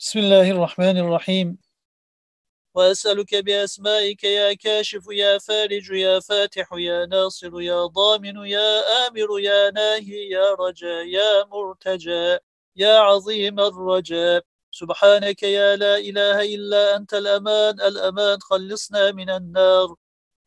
بسم الله الرحمن الرحيم. وأسألك بأسمائك يا كاشف يا فارج يا فاتح يا ناصر يا ضامن يا آمر يا ناهي يا رجاء يا مرتجى يا عظيم الرجاء. سبحانك يا لا إله إلا أنت الأمان الأمان خلصنا من النار.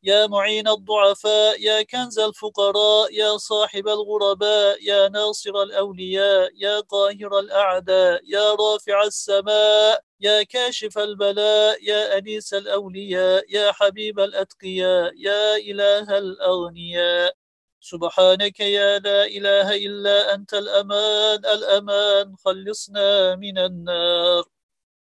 يا معين الضعفاء يا كنز الفقراء يا صاحب الغرباء يا ناصر الأولياء يا قاهر الأعداء يا رافع السماء يا كاشف البلاء يا أنيس الأولياء يا حبيب الأتقياء يا إله الأغنياء. سبحانك يا لا إله إلا أنت الأمان الأمان خلصنا من النار.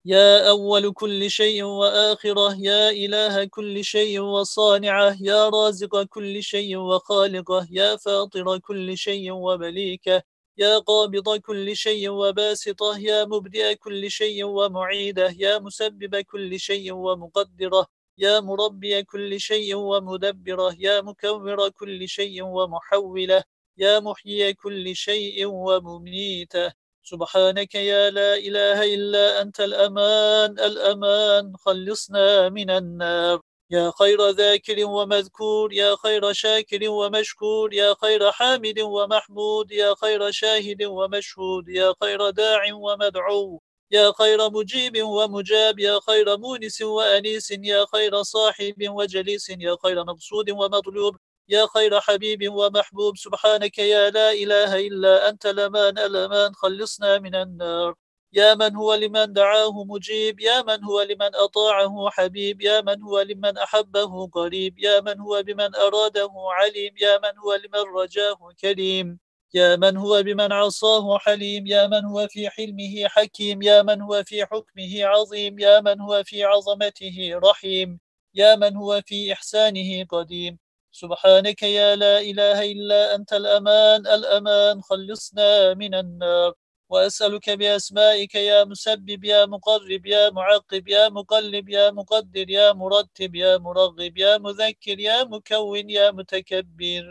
يا أول كل شيء وآخره يا إله كل شيء وصانعه يا رازق كل شيء وخالقه يا فاطر كل شيء ومليكه يا قابض كل شيء وباسطه يا مبدئ كل شيء ومعيده يا مسبب كل شيء ومقدره يا مربي كل شيء ومدبره يا مكور كل شيء ومحوله يا محيي كل شيء ومميته سبحانك يا لا إله إلا أنت الأمان الأمان. خلصنا من النار. يا خير ذاكر ومذكور يا خير شاكر ومشكور يا خير حامد ومحمود يا خير شاهد ومشهود يا خير داع ومدعو يا خير مجيب ومجاب يا خير مونس وأنيس يا خير صاحب وجليس يا خير مقصود ومطلوب. يا خير حبيب ومحبوب سبحانك يا لا إله إلا أنت لمان الأمان خلصنا من النار يا من هو لمن دعاه مجيب يا من هو لمن أطاعه حبيب يا من هو لمن أحبه قريب يا من هو بمن أراده عليم يا من هو لمن رجاه كريم يا من هو بمن عصاه حليم يا من هو في حلمه حكيم يا من هو في حكمه عظيم يا من هو في عظمته رحيم يا من هو في إحسانه قديم سبحانك يا لا إله إلا أنت الأمان الأمان. خلصنا من النار. وأسألك بأسمائك يا مسبب يا مقرب يا معقب يا مقلب يا مقدر يا مرتب يا مرغب يا مذكر يا مكون يا متكبر.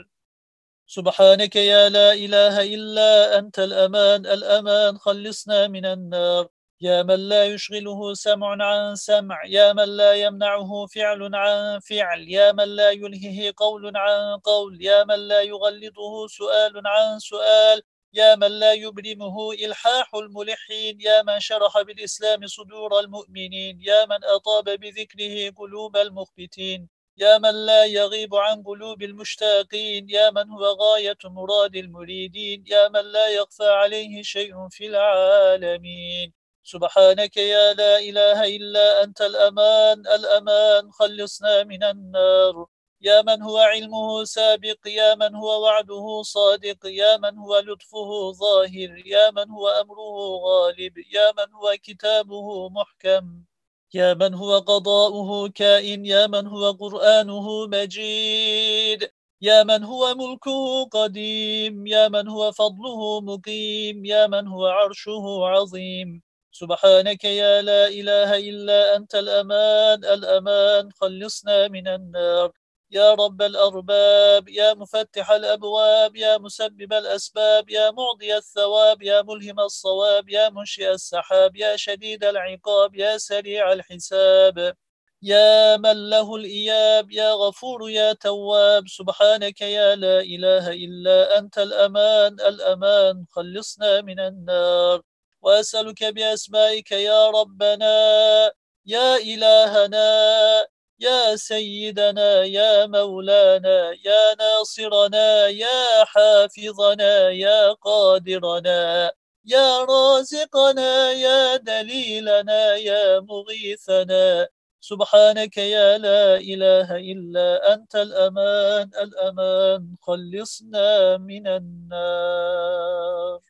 سبحانك يا لا إله إلا أنت الأمان الأمان. خلصنا من النار. يا من لا يشغله سمع عن سمع يا من لا يمنعه فعل عن فعل يا من لا يلهه قول عن قول يا من لا يغلطه سؤال عن سؤال يا من لا يبرمه إلحاح الملحين يا من شرح بالإسلام صدور المؤمنين يا من أطاب بذكره قلوب المخبتين يا من لا يغيب عن قلوب المشتاقين يا من هو غاية مراد المريدين يا من لا يخفى عليه شيء في العالمين سبحانك يا لا إله إلا أنت الأمان الأمان خلصنا من النار يا من هو علمه سابق يا من هو وعده صادق يا من هو لطفه ظاهر يا من هو أمره غالب يا من هو كتابه محكم يا من هو قضاؤه كائن يا من هو قرآنه مجيد يا من هو ملكه قديم يا من هو فضله مقيم يا من هو عرشه عظيم سبحانك يا لا إله إلا أنت الأمان الأمان. خلصنا من النار. يا رب الأرباب يا مفتح الأبواب يا مسبب الأسباب يا معطي الثواب يا ملهم الصواب يا منشئ السحاب يا شديد العقاب يا سريع الحساب. يا من له الإياب يا غفور يا تواب. سبحانك يا لا إله إلا أنت الأمان الأمان. خلصنا من النار. وأسألك بأسمائك يا ربنا يا إلهنا يا سيدنا يا مولانا يا ناصرنا يا حافظنا يا قادرنا يا رازقنا يا دليلنا يا مغيثنا. سبحانك يا لا إله إلا أنت الأمان الأمان خلصنا من النار.